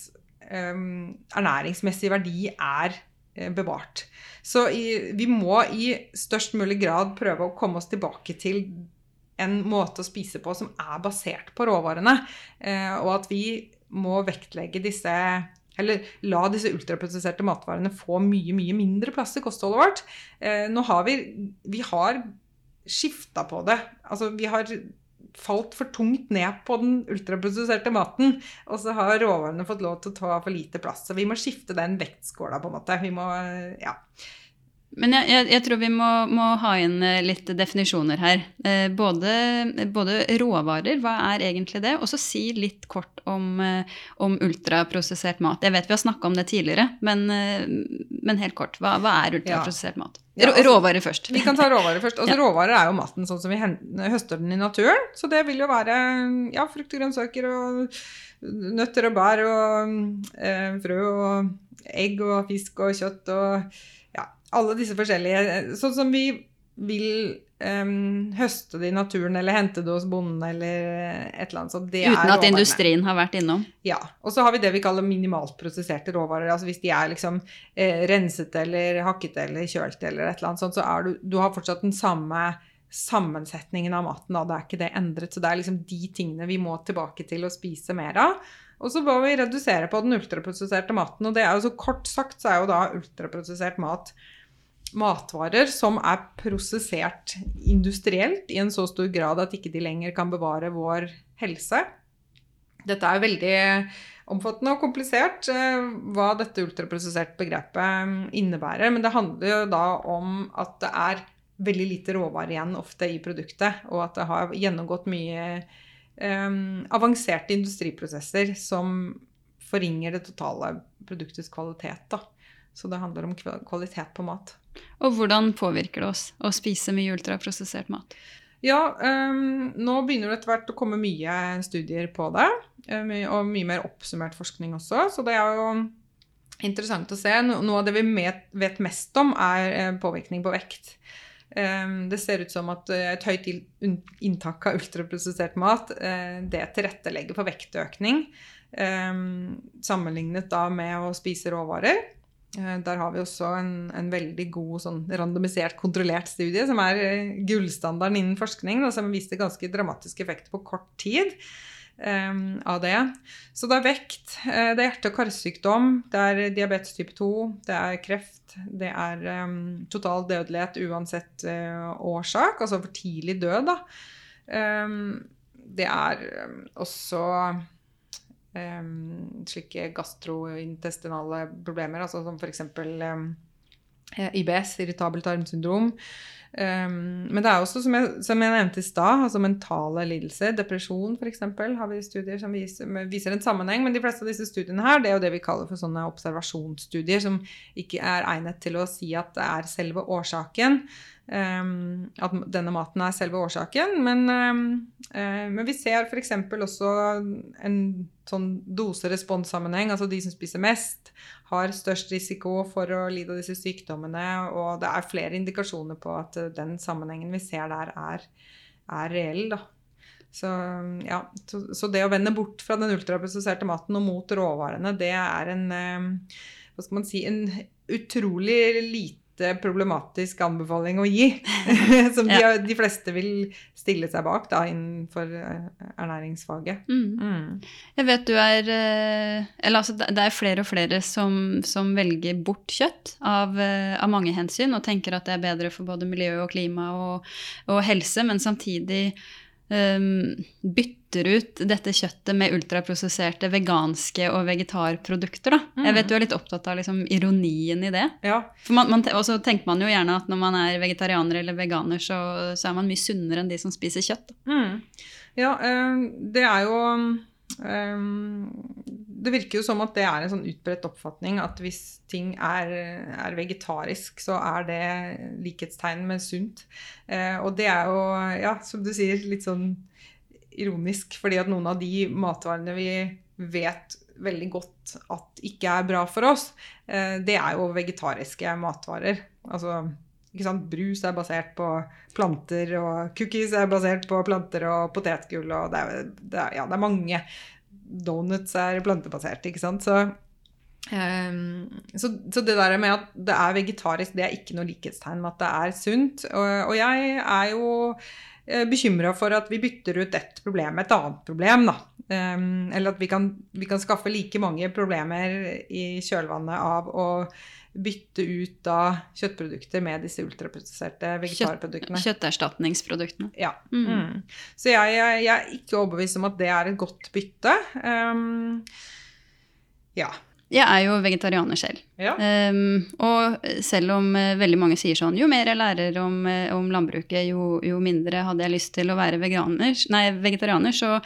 um, ernæringsmessige verdi er uh, bevart. Så i, vi må i størst mulig grad prøve å komme oss tilbake til en måte å spise på som er basert på råvarene, uh, og at vi må vektlegge disse eller la disse ultraprosesserte matvarene få mye mye mindre plass i kostholdet vårt. Eh, nå har vi vi har skifta på det. Altså, vi har falt for tungt ned på den ultraprosesserte maten. Og så har råvarene fått lov til å ta for lite plass. Så vi må skifte den vektskåla, på en måte. Vi må, ja. Men jeg, jeg, jeg, tror vi må, må, ha inn eh, litt definisjoner her. Eh, både, både, råvarer, hva er egentlig det? Og så si litt kort om, eh, om, ultraprosessert mat. Jeg vet vi har snakka om det tidligere, men, men helt kort. Hva, hva er ultraprosessert mat? Ja, altså, råvarer først. Vi kan ta råvarer først. Altså, ja. Råvarer er jo maten sånn som vi høster den i naturen. Så det vil jo være ja, frukt og grønnsaker og nøtter og bær og eh, frø og egg og fisk og kjøtt og alle disse forskjellige Sånn som vi vil um, høste det i naturen eller hente det hos bonden eller et eller annet. Så det Uten at industrien har vært innom? Ja. Og så har vi det vi kaller minimalt prosesserte råvarer. altså Hvis de er liksom eh, renset eller hakket eller kjølt eller et eller annet sånt, så er du, du har fortsatt den samme sammensetningen av maten. Da. Det er ikke det endret. Så det er liksom de tingene vi må tilbake til å spise mer av. Og så må vi redusere på den ultraprosesserte maten. Og det er jo så kort sagt så er jo da ultraprosessert mat matvarer som er prosessert industrielt i en så stor grad at ikke de lenger kan bevare vår helse. Dette er veldig omfattende og komplisert eh, hva dette ultraprosessert begrepet innebærer. Men det handler jo da om at det er veldig lite råvare igjen ofte i produktet, og at det har gjennomgått mye um, avanserte industriprosesser som forringer det totale produktets kvalitet. Da. Så det handler om kvalitet på mat. Og hvordan påvirker det oss å spise mye ultraprosessert mat? Ja, um, nå begynner det etter hvert å komme mye studier på det. Um, og mye mer oppsummert forskning også. Så det er jo interessant å se. Noe av det vi vet mest om, er eh, påvirkning på vekt. Um, det ser ut som at eh, et høyt inntak av ultraprosessert mat uh, det tilrettelegger for vektøkning. sammenlignet da med å spise råvarer. Eh, der har vi også en, en veldig god sånn randomisert, kontrollert studie, som er eh, gullstandarden innen forskning, da, som viste ganske dramatiske effekter på kort tid um, av det. Så det er vekt, det er hjerte- og karsykdom, det er diabetes type 2, det er kreft, det er um, total dødelighet uansett uh, årsak, altså for tidlig død, da. Um, det er også um, slike gastrointestinale problemer, altså som f.eks. Um, eh, IBS, irritabelt tarmsyndrom. Um, men det er også, som jeg, som jeg nevnte i stad, altså mentale lidelser, depresjon f.eks., har vi studier som viser, viser, en sammenheng. Men de fleste av disse studiene her, det er jo det vi kaller for sånne observasjonsstudier, som ikke er egnet til å si at det er selve årsaken. Um, at denne maten er selve årsaken. Men, um, uh, men vi ser f.eks. også en sånn dose-respons-sammenheng. Altså de som spiser mest, har størst risiko for å lide av disse sykdommene. Og det er flere indikasjoner på at den sammenhengen vi ser der, er, er reell. da. Så, ja, så, så, det å vende bort fra den ultraprosesserte maten og mot råvarene, det er en um, hva skal man si, en utrolig lite problematisk anbefaling å gi. som de, ja. de, fleste vil stille seg bak da, innenfor eh, ernæringsfaget. Mm. Mm. Jeg vet du er eh, Eller altså, det er flere og flere som, som velger bort kjøtt av, eh, av, mange hensyn, og tenker at det er bedre for både miljø og klima og, og helse, men samtidig um, bytter ut dette kjøttet med ultraprosesserte veganske og vegetarprodukter. Mm. Jeg vet du er litt opptatt av liksom, ironien i det. Ja. og så tenker man jo gjerne at når man er vegetarianer eller veganer, så, så er man mye sunnere enn de som spiser kjøtt. Mm. Ja, um, det er jo det virker jo som at det er en sånn utbredt oppfatning at hvis ting er, er vegetarisk, så er det likhetstegn med sunt. Eh, og det er jo, ja, som du sier, litt sånn ironisk, fordi at noen av de matvarene vi vet veldig godt at ikke er bra for oss, eh, det er jo vegetariske matvarer. Altså sant? Brus er basert på planter, og cookies er basert på planter og potetgull. og det er, det er, ja, det er mange donuts er plantebaserte, ikke sant. Så, um, så, så, det der med at det er vegetarisk, det er ikke noe likhetstegn med at det er sunt. Og, og jeg er jo eh, bekymra for at vi bytter ut ett problem med et annet problem. da. Um, eller at vi kan, vi kan, skaffe like mange problemer i kjølvannet av å bytte ut da kjøttprodukter med disse ultraprosesserte vegetarproduktene. Kjøtt, kjøtterstatningsproduktene. Ja. Mm. Mm. Så jeg, jeg, jeg, er ikke overbevist om at det er et godt bytte. Um, ja. Jeg er jo vegetarianer selv. Ja. Um, og selv om uh, veldig mange sier sånn jo mer jeg lærer om, uh, om landbruket, jo, jo, mindre hadde jeg lyst til å være veganer, nei, vegetarianer, så,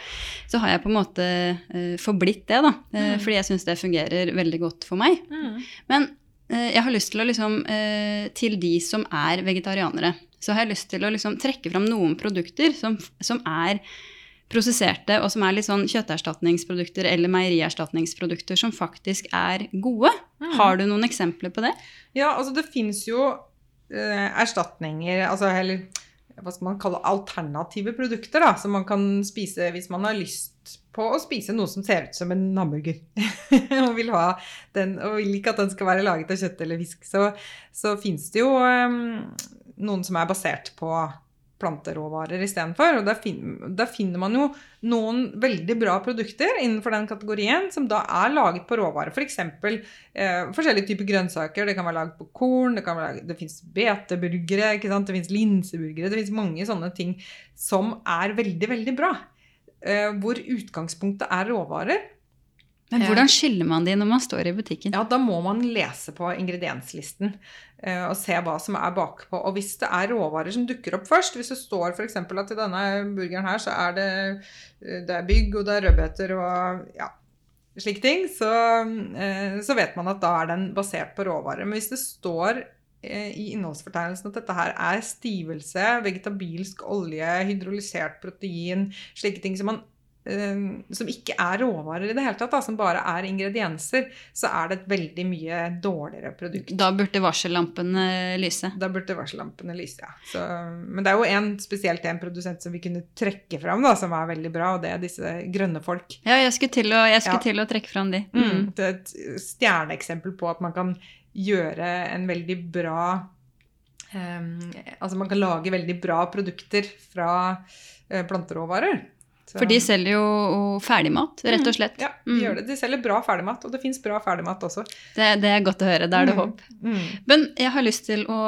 så, har jeg på en måte uh, forblitt det, da. Mm. Fordi jeg syns det fungerer veldig godt for meg. Mm. Men jeg har lyst til å liksom eh, Til de som er vegetarianere, så har jeg lyst til å liksom trekke fram noen produkter som, som er prosesserte, og som er litt sånn kjøtterstatningsprodukter eller meierierstatningsprodukter som faktisk er gode. Mm. Har du noen eksempler på det? Ja, altså det fins jo eh, erstatninger, altså eller hva skal man kalle alternative produkter, da, som man kan spise hvis man har lyst på å spise noe som ser ut som en hamburger. og, vil den, og vil ikke at den skal være laget av kjøtt eller fisk. Så, så fins det jo um, noen som er basert på planteråvarer istedenfor. Og der, fin der, finner man jo noen veldig bra produkter innenfor den kategorien som da er laget på råvarer. F.eks. For eh, forskjellige typer grønnsaker. Det kan være laget på korn, det, kan være, det fins beteburgere, det fins linseburgere. Det fins mange sånne ting som er veldig, veldig bra. Eh, hvor utgangspunktet er råvarer. Men hvordan skiller man de når man står i butikken? Ja, Da må man lese på ingredienslisten eh, og se hva som er bakpå. Og hvis det er råvarer som dukker opp først, hvis det står f.eks. at i denne burgeren her så er det, eh, det er bygg og det er rødbeter og ja, slike ting, så, så, vet man at da er den basert på råvarer. Men hvis det står i innholdsfortegnelsen at dette her er stivelse, vegetabilsk olje, hydrolysert protein, slike ting som, man, uh, som ikke er råvarer i det hele tatt, da, som bare er ingredienser, så er det et veldig mye dårligere produkt. Da burde varsellampene lyse? Da burde varsellampene lyse, ja. Så, men det er jo en, spesielt en produsent som vi kunne trekke fram, da, som er veldig bra, og det er disse grønne folk. Ja, jeg skulle til å, skulle ja. til å trekke fram de. Mm. Mm, det er et stjerneeksempel på at man kan gjøre en veldig bra um, Altså man kan lage veldig bra produkter fra uh, planteråvarer. Så. For de selger jo ferdigmat, rett og mm. slett. Ja, de mm. gjør det. De selger bra ferdigmat, og det fins bra ferdigmat også. Det, det, er godt å høre. Da er det mm. håp. Mm. Men jeg har lyst til å,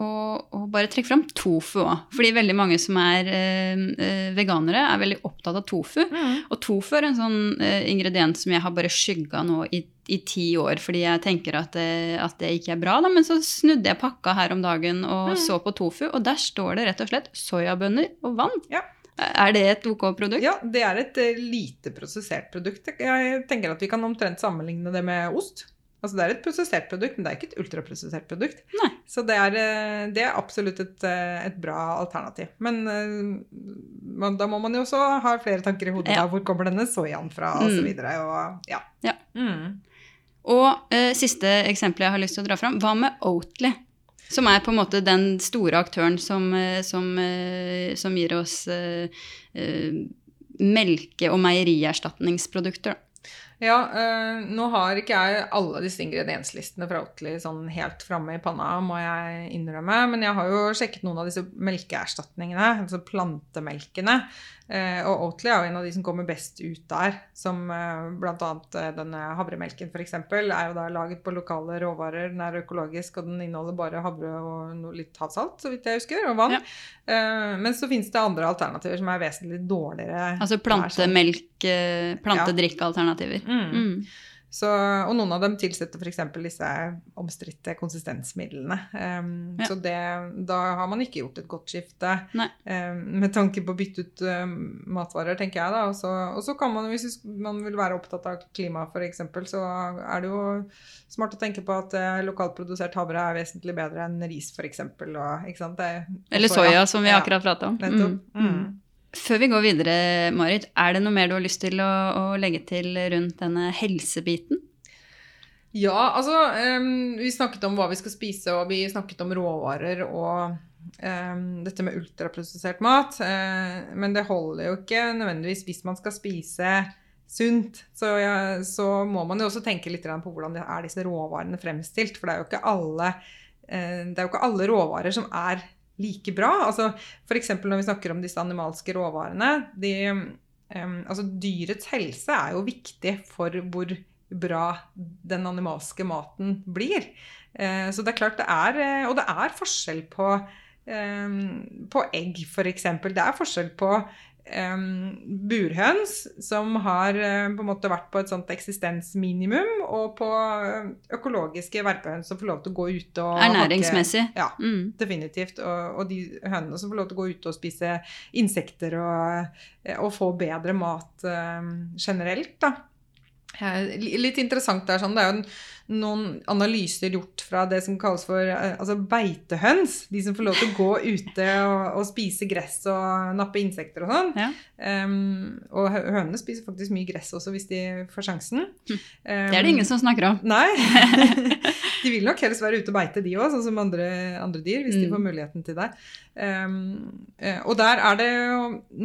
å, å bare trekke fram tofu òg. Fordi veldig mange som er eh, eh, veganere, er veldig opptatt av tofu. Og tofu er en sånn eh, ingrediens som jeg har bare skygga nå i, i ti år, fordi jeg tenker at det, at det ikke er bra. Da. Men så snudde jeg pakka her om dagen og så på tofu, og der står det rett og slett soyabønner og vann. Ja. Er det et OK produkt? Ja, det er et eh, lite prosessert produkt. Jeg tenker at vi kan omtrent sammenligne det med ost. Altså Det er et prosessert produkt, men det er ikke et ultraprosessert produkt. Nei. Så det er, eh, det er absolutt et, eh, et bra alternativ. Men da må man jo også ha flere tanker i hodet. Ja. da, Hvor kommer denne soyaen fra, og så Mm. videre. Og, ja. Ja. Mm. Og eh, siste eksempel jeg har lyst til å dra fram, hva med Oatly? Som er på en måte den store aktøren som, eh, som, eh, som gir oss eh, melke- og meierierstatningsprodukter. Ja, øh, nå har ikke jeg alle disse ingredienslistene fra Oatly sånn helt framme i panna, må jeg innrømme. Men jeg har jo sjekket noen av disse melkeerstatningene, altså plantemelkene. Eh, og Oatly er jo en av de som kommer best ut der. Som eh, bl.a. Eh, denne havremelken f.eks. er jo da laget på lokale råvarer. Den er økologisk, og den inneholder bare havre og litt havsalt, så vidt jeg husker, og vann. Ja. Eh, men så finnes det andre alternativer som er vesentlig dårligere. Altså sånn- plantemelk, plantedrikkealternativer. Mm. Mm. Så, og noen av dem tilsetter f.eks. disse omstridte konsistensmidlene. Um, Ja. Så det, da har man ikke gjort et godt skifte um, med tanke på å bytte ut um, matvarer, tenker jeg. da. Og så, kan man, hvis man vil være opptatt av klima f.eks., så er det jo smart å tenke på at uh, lokalt produsert havre er vesentlig bedre enn ris f.eks. Eller soya, som vi akkurat prata om. Nettopp. Mm. Mm. Før vi går videre, Marit, er det noe mer du har lyst til å, å legge til rundt denne helsebiten? Ja, altså um, Vi snakket om hva vi skal spise, og vi snakket om råvarer og um, dette med ultraprosessert mat. Uh, men det holder jo ikke nødvendigvis hvis man skal spise sunt. Så, ja, så må man jo også tenke litt på hvordan er disse råvarene fremstilt. For det er jo ikke alle, uh, jo ikke alle råvarer som er like bra. Altså F.eks. når vi snakker om disse animalske råvarene. De, um, altså Dyrets helse er jo viktig for hvor bra den animalske maten blir. Uh, så det er klart det er eh, Og det er forskjell på, um, på egg, f.eks. Det er forskjell på burhøns som har eh, på en måte vært på et sånt eksistensminimum, og på eh, økologiske verpehøns som får lov til å gå ute og Ernæringsmessig. hakke- Ja, Mm. definitivt. Og, og de hønene som får lov til å gå ute og spise insekter og, og få bedre mat eh, generelt, da. Litt interessant der, sånn, det er jo noen analyser gjort fra det som kalles for eh, altså beitehøns. De som får lov til å gå ute og, og spise gress og nappe insekter og sånn. Ja. Um, og hønene spiser faktisk mye gress også hvis de får sjansen. Det er det ingen som snakker om. Nei. de vil nok helst være ute og beite, de òg, sånn som andre, andre dyr, hvis de Mm. får muligheten til det. Um, og der er det jo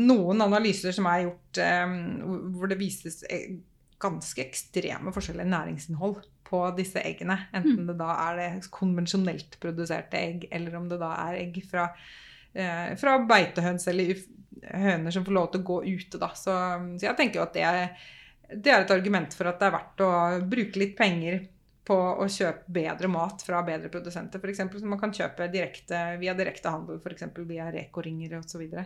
noen analyser som er gjort um, hvor det vises eh, ganske ekstreme forskjeller i næringsinnhold på disse eggene. Enten det da er det konvensjonelt produserte egg, eller om det da er egg fra, eh, fra beitehøns eller høner som får lov til å gå ute. Da. Så, så jeg tenker jo at det er, det er et argument for at det er verdt å bruke litt penger på å kjøpe bedre mat fra bedre produsenter, f.eks. Som man kan kjøpe direkte, via direkte handel, f.eks. via Reko-ringer osv. Så, videre.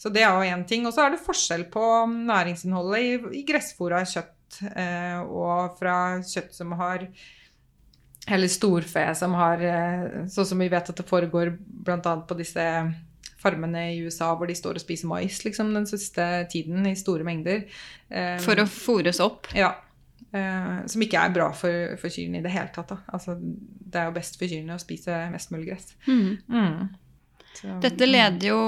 så det er jo én ting. Og så er det forskjell på næringsinnholdet i, i gressfôra kjøtt eh, og fra kjøtt som har Eller storfe som har eh, Sånn som vi vet at det foregår bl.a. på disse farmene i USA hvor de står og spiser mais liksom, den siste tiden i store mengder. Eh, For å fôres opp. ja. Eh, som ikke er bra for, for kyrne i det hele tatt. Altså, det er jo best for kyrne å spise mest mulig gress. Mm. Mm. Så, Dette leder jo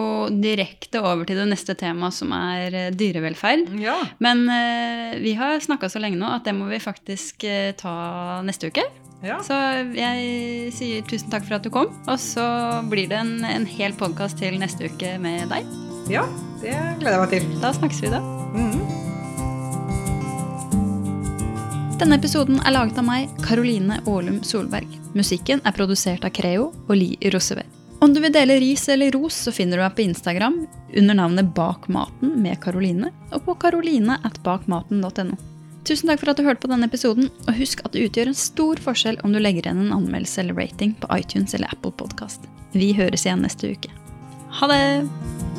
direkte over til det neste temaet, som er eh, dyrevelferd. Ja. Men uh, vi har snakka så lenge nå at det må vi faktisk uh, ta neste uke. ja. Så jeg sier tusen takk for at du kom. Og så blir det en, en hel podkast til neste uke med deg. ja, det gleder jeg meg til. Da snakkes vi da. Mm. Denne episoden er laget av meg, Karoline Aalum Solberg. Musikken er produsert av Creo og Li Rosever. Om du vil dele ris eller ros, så finner du meg på Instagram under navnet Bakmaten med Karoline, og på karoline at bakmaten.no. Tusen takk for at du hørte på denne episoden, og husk at det utgjør en stor forskjell om du legger igjen en anmeldelse eller rating på iTunes eller Apple Podcast. Vi høres igjen neste uke. Ha det!